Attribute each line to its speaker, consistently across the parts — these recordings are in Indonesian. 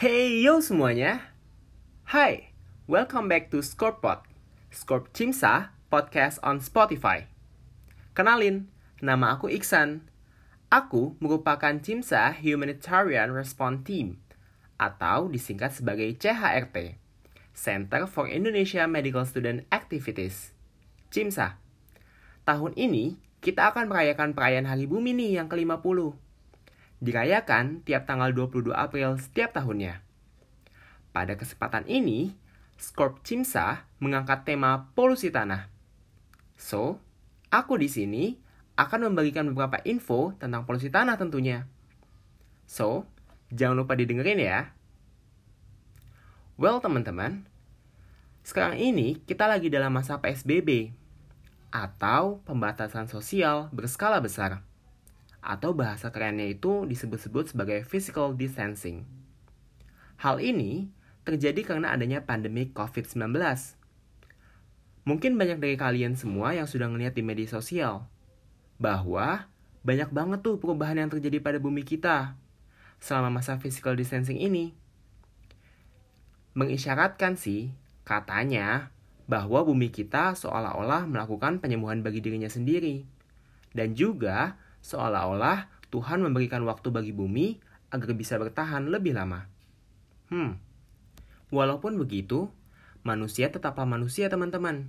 Speaker 1: Hey yo semuanya. Hai, welcome back to Scorpod. Scorp Cimsa, podcast on Spotify. Kenalin, nama aku Iksan. Aku merupakan Cimsa Humanitarian Response Team atau disingkat sebagai CHRT, Center for Indonesia Medical Student Activities. Cimsa. Tahun ini kita akan merayakan perayaan Hari Bumi nih yang ke-50 dirayakan tiap tanggal 22 April setiap tahunnya. Pada kesempatan ini, Scorp Cimsa mengangkat tema polusi tanah. So, aku di sini akan membagikan beberapa info tentang polusi tanah tentunya. So, jangan lupa didengerin ya. Well, teman-teman, sekarang ini kita lagi dalam masa PSBB atau pembatasan sosial berskala besar atau bahasa kerennya itu disebut-sebut sebagai physical distancing. Hal ini terjadi karena adanya pandemi COVID-19. Mungkin banyak dari kalian semua yang sudah ngeliat di media sosial bahwa banyak banget tuh perubahan yang terjadi pada bumi kita selama masa physical distancing ini. Mengisyaratkan sih, katanya bahwa bumi kita seolah-olah melakukan penyembuhan bagi dirinya sendiri. Dan juga seolah-olah Tuhan memberikan waktu bagi bumi agar bisa bertahan lebih lama. Hmm, walaupun begitu, manusia tetaplah manusia teman-teman.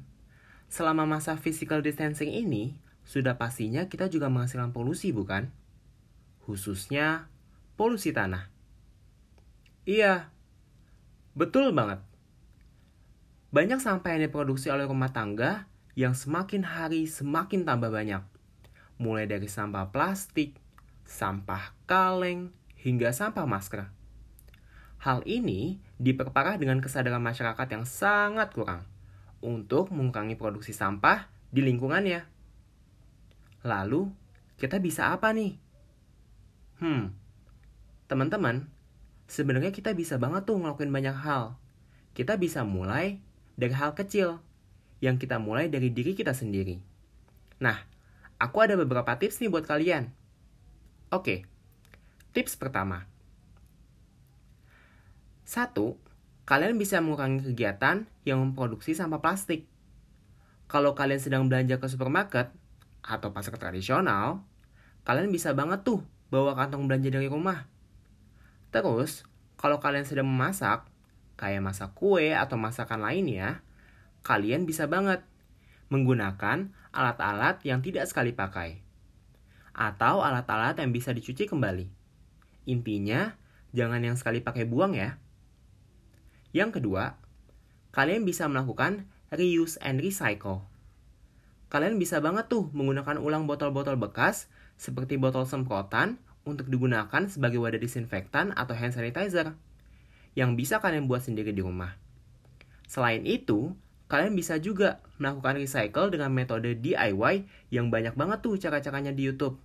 Speaker 1: Selama masa physical distancing ini, sudah pastinya kita juga menghasilkan polusi bukan? Khususnya polusi tanah. Iya, betul banget. Banyak sampah yang diproduksi oleh rumah tangga yang semakin hari semakin tambah banyak mulai dari sampah plastik, sampah kaleng, hingga sampah masker. Hal ini diperparah dengan kesadaran masyarakat yang sangat kurang untuk mengurangi produksi sampah di lingkungannya. Lalu, kita bisa apa nih? Hmm, teman-teman, sebenarnya kita bisa banget tuh ngelakuin banyak hal. Kita bisa mulai dari hal kecil, yang kita mulai dari diri kita sendiri. Nah, Aku ada beberapa tips nih buat kalian. Oke, tips pertama. Satu, kalian bisa mengurangi kegiatan yang memproduksi sampah plastik. Kalau kalian sedang belanja ke supermarket atau pasar tradisional, kalian bisa banget tuh bawa kantong belanja dari rumah. Terus, kalau kalian sedang memasak, kayak masak kue atau masakan lainnya, kalian bisa banget menggunakan alat-alat yang tidak sekali pakai, atau alat-alat yang bisa dicuci kembali. Intinya, jangan yang sekali pakai buang ya. Yang kedua, kalian bisa melakukan reuse and recycle. Kalian bisa banget tuh menggunakan ulang botol-botol bekas seperti botol semprotan untuk digunakan sebagai wadah disinfektan atau hand sanitizer yang bisa kalian buat sendiri di rumah. Selain itu, Kalian bisa juga melakukan recycle dengan metode DIY yang banyak banget tuh cara-caranya di YouTube.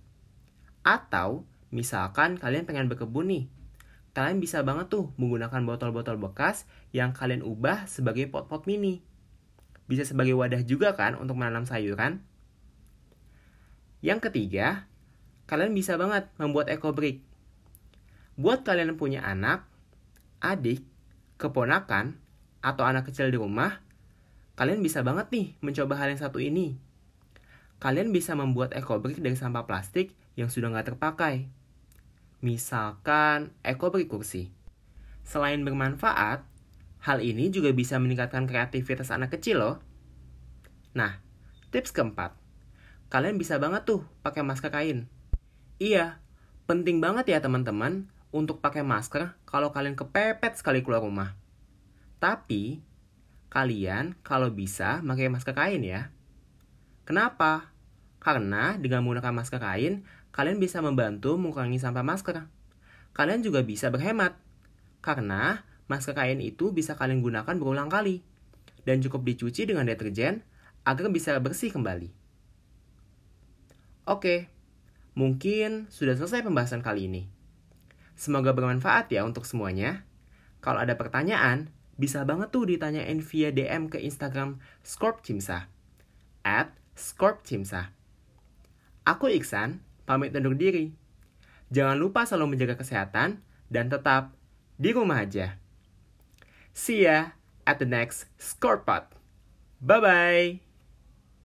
Speaker 1: Atau, misalkan kalian pengen berkebun nih. Kalian bisa banget tuh menggunakan botol-botol bekas yang kalian ubah sebagai pot-pot mini. Bisa sebagai wadah juga kan untuk menanam sayuran. Yang ketiga, kalian bisa banget membuat eco brick. Buat kalian punya anak, adik, keponakan, atau anak kecil di rumah, Kalian bisa banget nih mencoba hal yang satu ini. Kalian bisa membuat eco brick dari sampah plastik yang sudah nggak terpakai. Misalkan eco brick kursi. Selain bermanfaat, hal ini juga bisa meningkatkan kreativitas anak kecil loh. Nah, tips keempat. Kalian bisa banget tuh pakai masker kain. Iya, penting banget ya teman-teman untuk pakai masker kalau kalian kepepet sekali keluar rumah. Tapi, kalian kalau bisa pakai masker kain ya. Kenapa? Karena dengan menggunakan masker kain, kalian bisa membantu mengurangi sampah masker. Kalian juga bisa berhemat. Karena masker kain itu bisa kalian gunakan berulang kali. Dan cukup dicuci dengan deterjen agar bisa bersih kembali. Oke, mungkin sudah selesai pembahasan kali ini. Semoga bermanfaat ya untuk semuanya. Kalau ada pertanyaan, bisa banget tuh ditanyain via DM ke Instagram Scorp Cimsa. At Scorp Cimsa. Aku Iksan, pamit undur diri. Jangan lupa selalu menjaga kesehatan dan tetap di rumah aja. See ya at the next Scorepot. Bye-bye!